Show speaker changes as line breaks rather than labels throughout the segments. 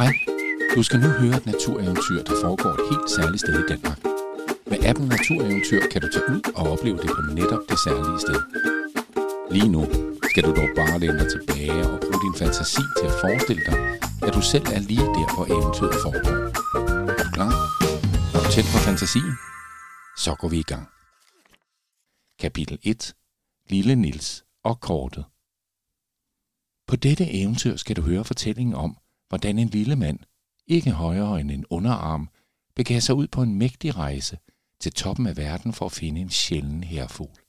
Hej, du skal nu høre et natureventyr, der foregår et helt særligt sted i Danmark. Med appen Natureventyr kan du tage ud og opleve det på netop det særlige sted. Lige nu skal du dog bare læne dig tilbage og bruge din fantasi til at forestille dig, at du selv er lige der, hvor eventyret foregår. Er du klar? Er du tændt på fantasien? Så går vi i gang. Kapitel 1. Lille Nils og kortet. På dette eventyr skal du høre fortællingen om, hvordan en lille mand, ikke højere end en underarm, begav sig ud på en mægtig rejse til toppen af verden for at finde en sjælden herfugl.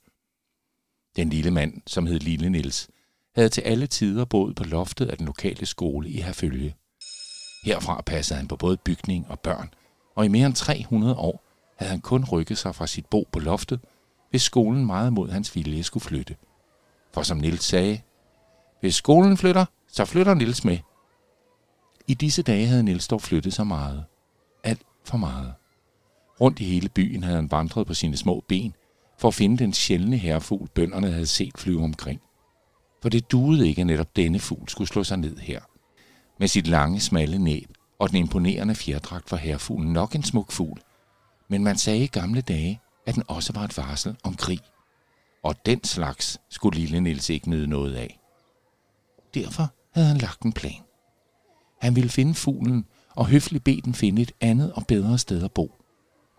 Den lille mand, som hed Lille Nils, havde til alle tider boet på loftet af den lokale skole i Herfølge. Herfra passede han på både bygning og børn, og i mere end 300 år havde han kun rykket sig fra sit bo på loftet, hvis skolen meget mod hans vilje skulle flytte. For som Nils sagde, hvis skolen flytter, så flytter Nils med. I disse dage havde Niels dog flyttet sig meget. Alt for meget. Rundt i hele byen havde han vandret på sine små ben, for at finde den sjældne herrefugl, bønderne havde set flyve omkring. For det duede ikke, at netop denne fugl skulle slå sig ned her. Med sit lange, smalle næb og den imponerende fjerdragt var herrefuglen nok en smuk fugl. Men man sagde i gamle dage, at den også var et varsel om krig. Og den slags skulle lille Nils ikke nyde noget af. Derfor havde han lagt en plan. Han ville finde fuglen og høfligt bede den finde et andet og bedre sted at bo.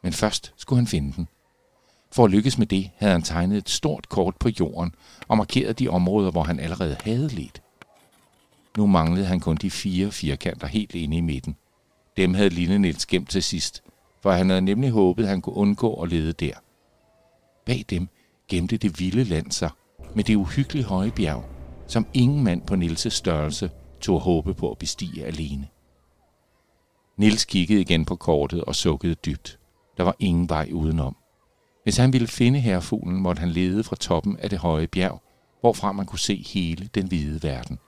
Men først skulle han finde den. For at lykkes med det havde han tegnet et stort kort på jorden og markeret de områder, hvor han allerede havde let. Nu manglede han kun de fire firkanter helt inde i midten. Dem havde Lille Niels gemt til sidst, for han havde nemlig håbet, at han kunne undgå at lede der. Bag dem gemte det vilde land sig med det uhyggelige høje bjerg, som ingen mand på Nilses størrelse tog håbe på at bestige alene. Nils kiggede igen på kortet og sukkede dybt. Der var ingen vej udenom. Hvis han ville finde herrefuglen, måtte han lede fra toppen af det høje bjerg, hvorfra man kunne se hele den hvide verden.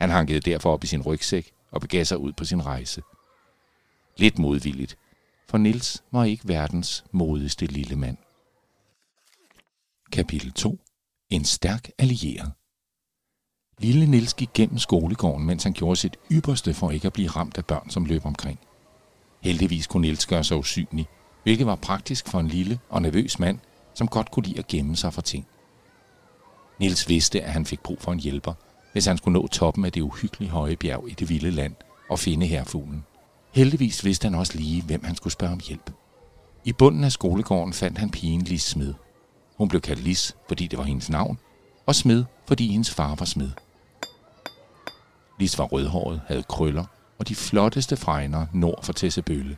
Han hankede derfor op i sin rygsæk og begav sig ud på sin rejse. Lidt modvilligt, for Nils var ikke verdens modigste lille mand. Kapitel 2. En stærk allieret. Lille Nils gik gennem skolegården, mens han gjorde sit ypperste for ikke at blive ramt af børn, som løb omkring. Heldigvis kunne Nils gøre sig usynlig, hvilket var praktisk for en lille og nervøs mand, som godt kunne lide at gemme sig for ting. Nils vidste, at han fik brug for en hjælper, hvis han skulle nå toppen af det uhyggelige høje bjerg i det vilde land og finde herfuglen. Heldigvis vidste han også lige, hvem han skulle spørge om hjælp. I bunden af skolegården fandt han pigen Lis Smed. Hun blev kaldt Lis, fordi det var hendes navn, og Smed, fordi hendes far var smed. Lis var rødhåret, havde krøller og de flotteste fregner nord for Tessebølle.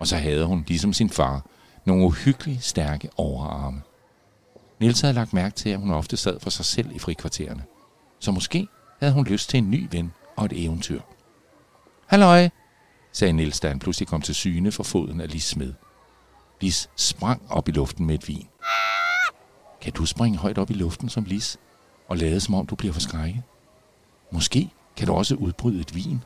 Og så havde hun, ligesom sin far, nogle uhyggeligt stærke overarme. Nils havde lagt mærke til, at hun ofte sad for sig selv i frikvartererne. Så måske havde hun lyst til en ny ven og et eventyr. Halløj, sagde Nils, da han pludselig kom til syne for foden af Lis smed. Lis sprang op i luften med et vin. Kan du springe højt op i luften som Lis, og lade som om du bliver forskrækket? Måske kan du også udbryde et vin.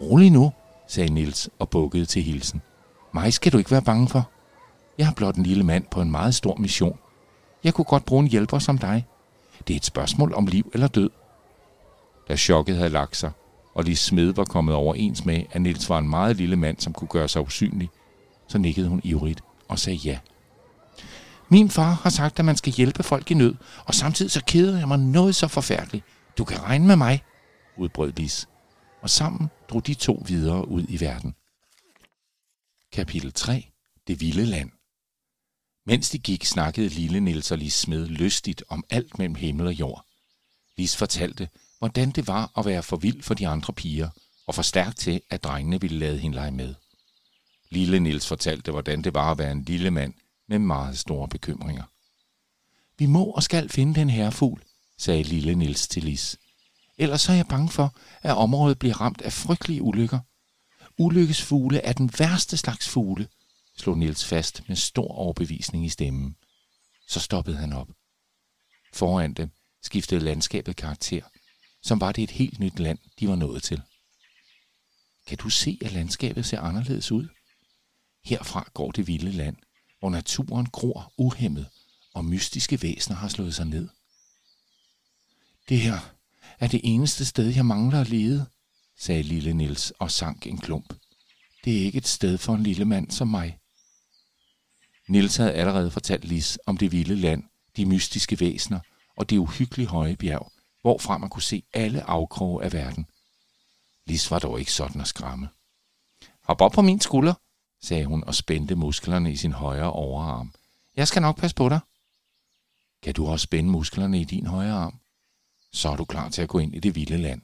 Rolig nu, sagde Nils og bukkede til hilsen. Mig skal du ikke være bange for. Jeg er blot en lille mand på en meget stor mission. Jeg kunne godt bruge en hjælper som dig. Det er et spørgsmål om liv eller død. Da chokket havde lagt sig, og Lis smed var kommet overens med, at Nils var en meget lille mand, som kunne gøre sig usynlig, så nikkede hun ivrigt og sagde ja. Min far har sagt, at man skal hjælpe folk i nød, og samtidig så keder jeg mig noget så forfærdeligt. Du kan regne med mig, udbrød Lis, og sammen drog de to videre ud i verden. Kapitel 3. Det vilde land. Mens de gik, snakkede lille Nils og Lis Smed lystigt om alt mellem himmel og jord. Lis fortalte, hvordan det var at være for vild for de andre piger, og for stærk til, at drengene ville lade hende lege med. Lille Nils fortalte, hvordan det var at være en lille mand med meget store bekymringer. Vi må og skal finde den her sagde lille Nils til Lis. Ellers er jeg bange for, at området bliver ramt af frygtelige ulykker. Ulykkesfugle er den værste slags fugle, slog Nils fast med stor overbevisning i stemmen. Så stoppede han op. Foran dem skiftede landskabet karakter, som var det et helt nyt land, de var nået til. Kan du se, at landskabet ser anderledes ud? Herfra går det vilde land, hvor naturen gror uhemmet, og mystiske væsener har slået sig ned. Det her er det eneste sted, jeg mangler at lede, sagde lille Nils og sank en klump. Det er ikke et sted for en lille mand som mig. Nils havde allerede fortalt Lis om det vilde land, de mystiske væsener og det uhyggelige høje bjerg, hvorfra man kunne se alle afkroge af verden. Lis var dog ikke sådan at skræmme. Hop op på min skulder, sagde hun og spændte musklerne i sin højre overarm. Jeg skal nok passe på dig. Kan du også spænde musklerne i din højre arm? Så er du klar til at gå ind i det vilde land.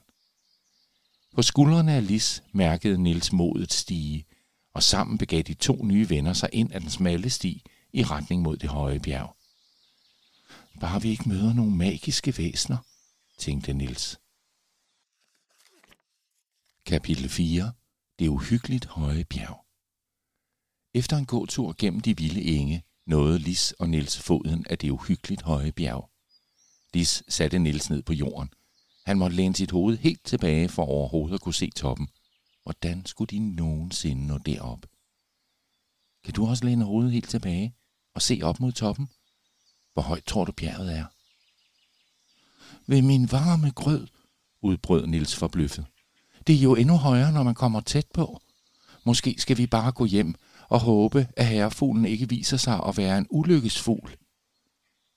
På skuldrene af Lis mærkede Nils modet stige, og sammen begav de to nye venner sig ind ad den smalle sti i retning mod det høje bjerg. Bare vi ikke møder nogle magiske væsner, tænkte Nils. Kapitel 4. Det uhyggeligt høje bjerg. Efter en gåtur gennem de vilde enge, nåede Lis og Nils foden af det uhyggeligt høje bjerg. Lis satte Nils ned på jorden. Han måtte læne sit hoved helt tilbage for overhovedet at kunne se toppen. Hvordan skulle de nogensinde nå derop? Kan du også læne hovedet helt tilbage og se op mod toppen? Hvor højt tror du bjerget er? Ved min varme grød, udbrød Nils forbløffet. Det er jo endnu højere, når man kommer tæt på. Måske skal vi bare gå hjem og håbe, at herrefuglen ikke viser sig at være en ulykkesfugl.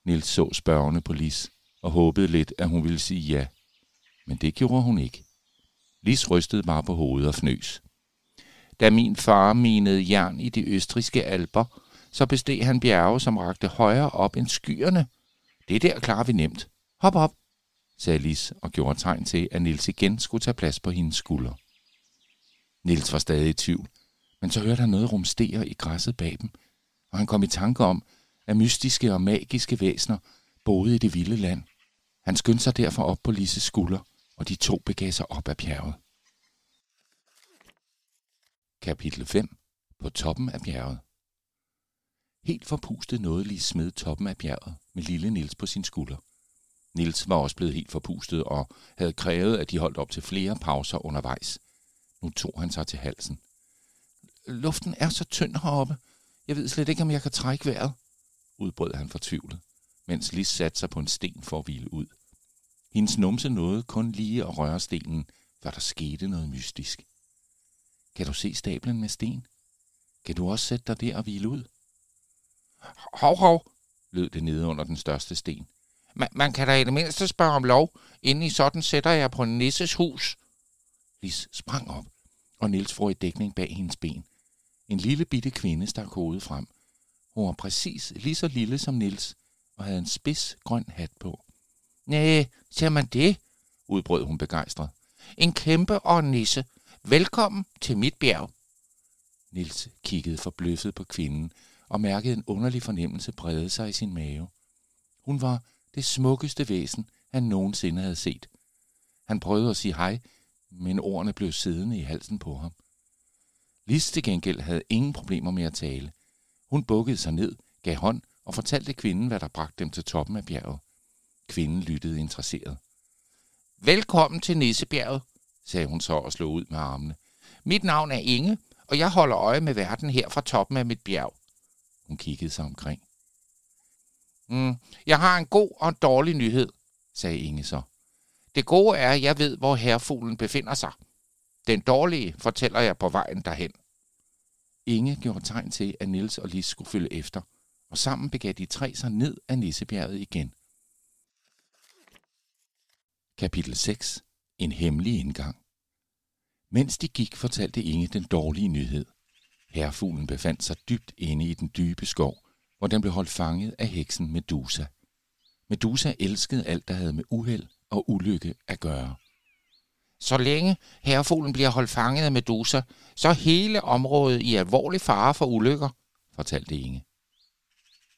Nils så spørgende på Lis og håbede lidt, at hun ville sige ja. Men det gjorde hun ikke. Lis rystede bare på hovedet og fnøs. Da min far minede jern i de østriske alber, så besteg han bjerge, som rakte højere op end skyerne. Det der klarer vi nemt. Hop op, sagde Lis og gjorde tegn til, at Nils igen skulle tage plads på hendes skulder. Nils var stadig i tvivl, men så hørte han noget rumstere i græsset bag dem, og han kom i tanke om, at mystiske og magiske væsner boede i det vilde land. Han skyndte sig derfor op på Lises skulder, og de to begav sig op ad bjerget. Kapitel 5. På toppen af bjerget. Helt forpustet nåede Lis smed toppen af bjerget med lille Nils på sin skulder. Nils var også blevet helt forpustet og havde krævet, at de holdt op til flere pauser undervejs. Nu tog han sig til halsen. Luften er så tynd heroppe. Jeg ved slet ikke, om jeg kan trække vejret, udbrød han fortvivlet, mens Lis satte sig på en sten for at hvile ud. Hendes numse nåede kun lige at røre stenen, før der skete noget mystisk. Kan du se stablen med sten? Kan du også sætte dig der og hvile ud? Hov, hov, lød det nede under den største sten. Man, man kan da i det mindste spørge om lov. Inden i sådan sætter jeg på nisses hus. Lis sprang op, og Nils får i dækning bag hendes ben. En lille bitte kvinde stak hovedet frem. Hun var præcis lige så lille som Nils, og havde en spids grøn hat på. Næh, ser man det? udbrød hun begejstret. En kæmpe og en nisse. Velkommen til mit bjerg. Nils kiggede forbløffet på kvinden og mærkede en underlig fornemmelse brede sig i sin mave. Hun var det smukkeste væsen, han nogensinde havde set. Han prøvede at sige hej, men ordene blev siddende i halsen på ham. Lis til gengæld havde ingen problemer med at tale. Hun bukkede sig ned, gav hånd og fortalte kvinden, hvad der bragte dem til toppen af bjerget. Kvinden lyttede interesseret. Velkommen til Nissebjerget, sagde hun så og slog ud med armene. Mit navn er Inge, og jeg holder øje med verden her fra toppen af mit bjerg. Hun kiggede sig omkring. Mm, jeg har en god og en dårlig nyhed, sagde Inge så. Det gode er, at jeg ved, hvor herrefuglen befinder sig. Den dårlige fortæller jeg på vejen derhen. Inge gjorde tegn til, at Nils og Lis skulle følge efter, og sammen begav de tre sig ned af Nissebjerget igen. Kapitel 6. En hemmelig indgang. Mens de gik, fortalte Inge den dårlige nyhed. Herfuglen befandt sig dybt inde i den dybe skov, hvor den blev holdt fanget af heksen Medusa. Medusa elskede alt, der havde med uheld og ulykke at gøre. Så længe herrefuglen bliver holdt fanget af Medusa, så er hele området i alvorlig fare for ulykker, fortalte Inge.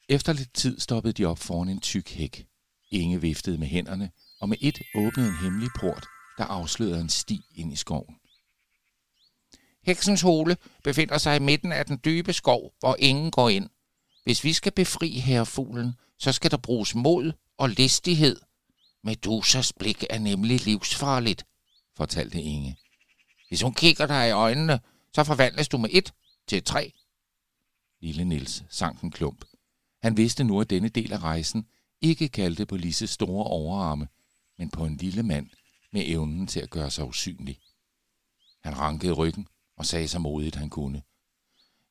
Efter lidt tid stoppede de op foran en tyk hæk. Inge viftede med hænderne, og med et åbnede en hemmelig port, der afslørede en sti ind i skoven. Heksens hule befinder sig i midten af den dybe skov, hvor ingen går ind. Hvis vi skal befri herrefuglen, så skal der bruges mod og listighed. Medusas blik er nemlig livsfarligt, fortalte Inge. Hvis hun kigger dig i øjnene, så forvandles du med et til tre. Lille Nils sank en klump. Han vidste nu, at denne del af rejsen ikke kaldte på Lises store overarme, men på en lille mand med evnen til at gøre sig usynlig. Han rankede ryggen og sagde så modigt, han kunne.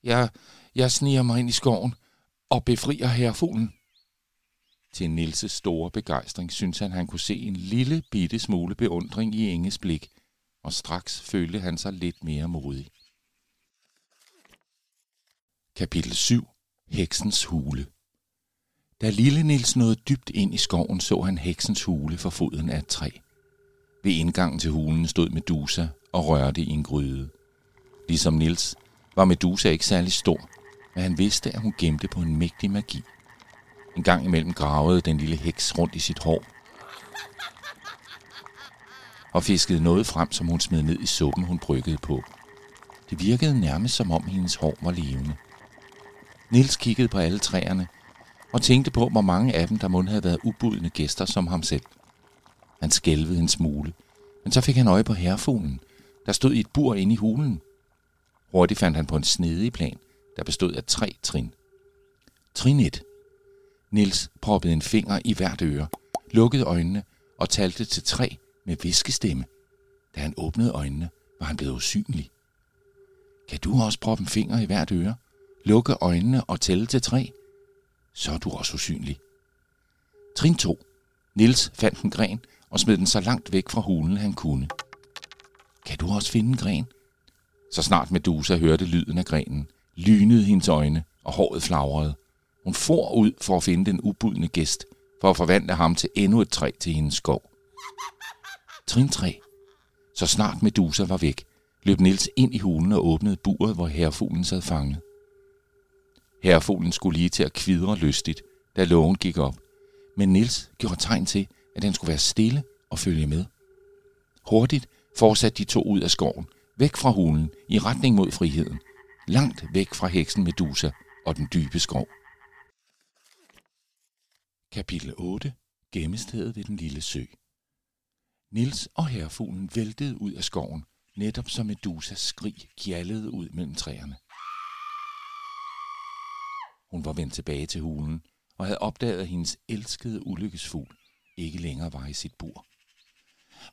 Jeg, jeg sniger mig ind i skoven og befrier herrefuglen. Til Nilses store begejstring syntes han, han kunne se en lille bitte smule beundring i Inges blik, og straks følte han sig lidt mere modig. Kapitel 7. Heksens hule da lille Nils nåede dybt ind i skoven, så han heksens hule for foden af et træ. Ved indgangen til hulen stod Medusa og rørte i en gryde. Ligesom Nils var Medusa ikke særlig stor, men han vidste, at hun gemte på en mægtig magi. En gang imellem gravede den lille heks rundt i sit hår og fiskede noget frem, som hun smed ned i suppen, hun bryggede på. Det virkede nærmest som om hendes hår var levende. Nils kiggede på alle træerne og tænkte på, hvor mange af dem, der måtte have været ubudne gæster som ham selv. Han skælvede en smule, men så fik han øje på herrefuglen, der stod i et bur inde i hulen. Hurtigt fandt han på en snedig plan, der bestod af tre trin. Trin 1. Nils proppede en finger i hvert øre, lukkede øjnene og talte til tre med viskestemme. Da han åbnede øjnene, var han blevet usynlig. Kan du også proppe en finger i hvert øre, lukke øjnene og tælle til tre? Så er du også usynlig. Trin 2. Nils fandt en gren og smed den så langt væk fra hulen, han kunne. Kan du også finde en gren? Så snart Medusa hørte lyden af grenen, lynede hendes øjne, og håret flagrede. Hun for ud for at finde den ubudne gæst, for at forvandle ham til endnu et træ til hendes skov. Trin 3. Så snart Medusa var væk, løb Nils ind i hulen og åbnede buret, hvor herrefuglen sad fanget. Herrefuglen skulle lige til at kvidre lystigt, da lågen gik op, men Nils gjorde tegn til, at den skulle være stille og følge med. Hurtigt fortsatte de to ud af skoven, væk fra hulen, i retning mod friheden, langt væk fra heksen Medusa og den dybe skov. Kapitel 8. Gemmestedet ved den lille sø. Nils og herrefuglen væltede ud af skoven, netop som Medusas skrig gjallede ud mellem træerne. Hun var vendt tilbage til hulen og havde opdaget, at hendes elskede ulykkesfugl ikke længere var i sit bur.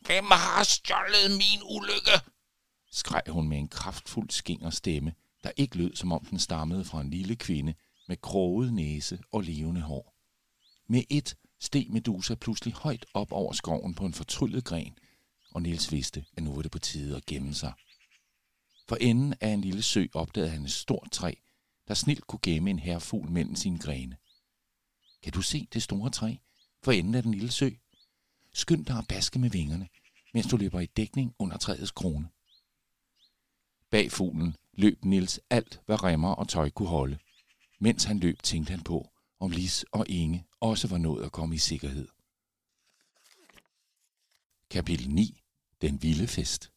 Hvem har stjålet min ulykke? skreg hun med en kraftfuld skinger stemme, der ikke lød, som om den stammede fra en lille kvinde med kroget næse og levende hår. Med et steg Medusa pludselig højt op over skoven på en fortryllet gren, og Nils vidste, at nu var det på tide at gemme sig. For enden af en lille sø opdagede han et stort træ, der snilt kunne gemme en herfugl mellem sine grene. Kan du se det store træ for enden af den lille sø? Skynd dig at baske med vingerne, mens du løber i dækning under træets krone. Bag fuglen løb Nils alt, hvad remmer og tøj kunne holde. Mens han løb, tænkte han på, om Lis og Inge også var nået at komme i sikkerhed. Kapitel 9. Den vilde fest.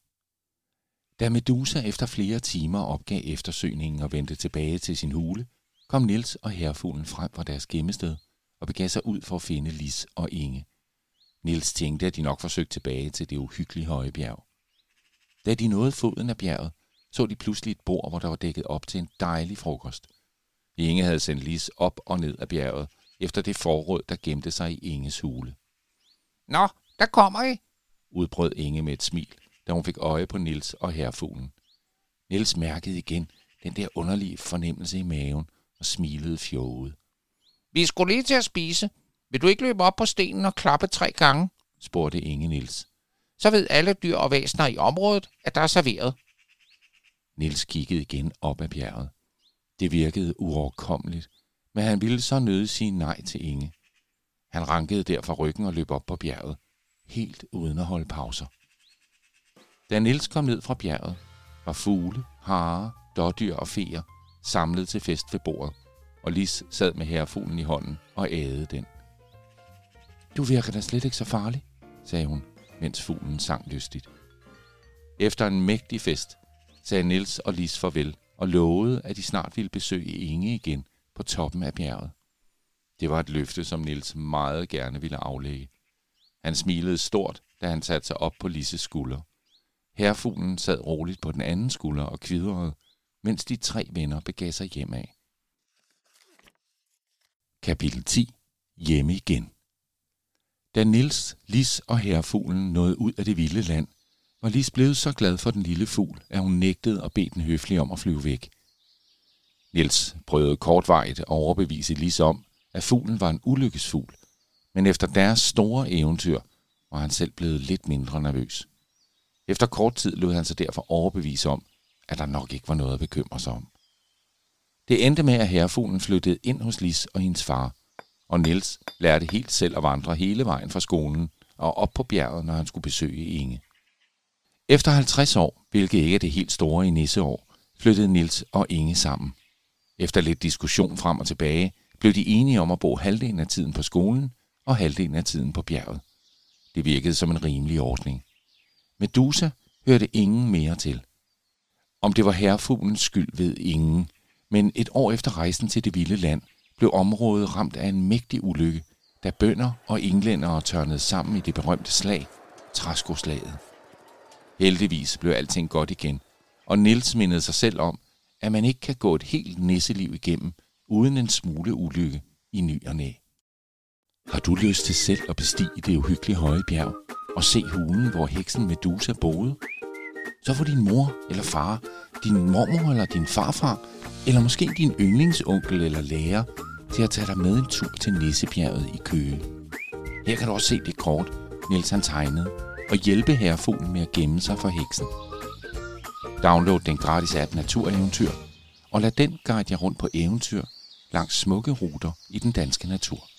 Da Medusa efter flere timer opgav eftersøgningen og vendte tilbage til sin hule, kom Nils og herfuglen frem fra deres gemmested og begav sig ud for at finde Lis og Inge. Nils tænkte, at de nok forsøgte tilbage til det uhyggelige høje bjerg. Da de nåede foden af bjerget, så de pludselig et bord, hvor der var dækket op til en dejlig frokost. Inge havde sendt Lis op og ned af bjerget, efter det forråd, der gemte sig i Inges hule.
Nå, der kommer I,
udbrød Inge med et smil, da hun fik øje på Nils og herrefuglen. Nils mærkede igen den der underlige fornemmelse i maven og smilede fjoget.
Vi skulle lige til at spise. Vil du ikke løbe op på stenen og klappe tre gange?
spurgte Inge Nils.
Så ved alle dyr og væsener i området, at der er serveret.
Nils kiggede igen op ad bjerget. Det virkede uoverkommeligt, men han ville så nøde sige nej til Inge. Han rankede derfor ryggen og løb op på bjerget, helt uden at holde pauser. Da Nils kom ned fra bjerget, var fugle, hare, dårdyr og feer samlet til fest ved bordet, og Lis sad med herrefuglen i hånden og ædede den. Du virker da slet ikke så farlig, sagde hun, mens fuglen sang lystigt. Efter en mægtig fest sagde Nils og Lis farvel og lovede, at de snart ville besøge Inge igen på toppen af bjerget. Det var et løfte, som Nils meget gerne ville aflægge. Han smilede stort, da han satte sig op på Lises skulder. Herfuglen sad roligt på den anden skulder og kvidrede, mens de tre venner begav sig hjem af. Kapitel 10. Hjemme igen. Da Nils, Lis og herfuglen nåede ud af det vilde land, var Lis blevet så glad for den lille fugl, at hun nægtede at bede den høflige om at flyve væk. Nils prøvede kortvarigt at overbevise Lis om, at fuglen var en ulykkesfugl, men efter deres store eventyr var han selv blevet lidt mindre nervøs. Efter kort tid lod han sig derfor overbevise om, at der nok ikke var noget at bekymre sig om. Det endte med, at herrefuglen flyttede ind hos Lis og hendes far, og Niels lærte helt selv at vandre hele vejen fra skolen og op på bjerget, når han skulle besøge Inge. Efter 50 år, hvilket ikke er det helt store i nisseår, flyttede Nils og Inge sammen. Efter lidt diskussion frem og tilbage, blev de enige om at bo halvdelen af tiden på skolen og halvdelen af tiden på bjerget. Det virkede som en rimelig ordning. Medusa hørte ingen mere til. Om det var herrefuglens skyld ved ingen, men et år efter rejsen til det vilde land, blev området ramt af en mægtig ulykke, da bønder og englændere tørnede sammen i det berømte slag, Træskoslaget. Heldigvis blev alting godt igen, og Nils mindede sig selv om, at man ikke kan gå et helt nisseliv igennem uden en smule ulykke i ny og næ. Har du lyst til selv at bestige det uhyggelige høje bjerg og se hulen, hvor heksen Medusa boede? Så får din mor eller far, din mormor eller din farfar, eller måske din yndlingsonkel eller lærer til at tage dig med en tur til Nissebjerget i Køge. Her kan du også se det kort, Niels han tegnede, og hjælpe herrefuglen med at gemme sig for heksen. Download den gratis app Natureventyr, og lad den guide jer rundt på eventyr langs smukke ruter i den danske natur.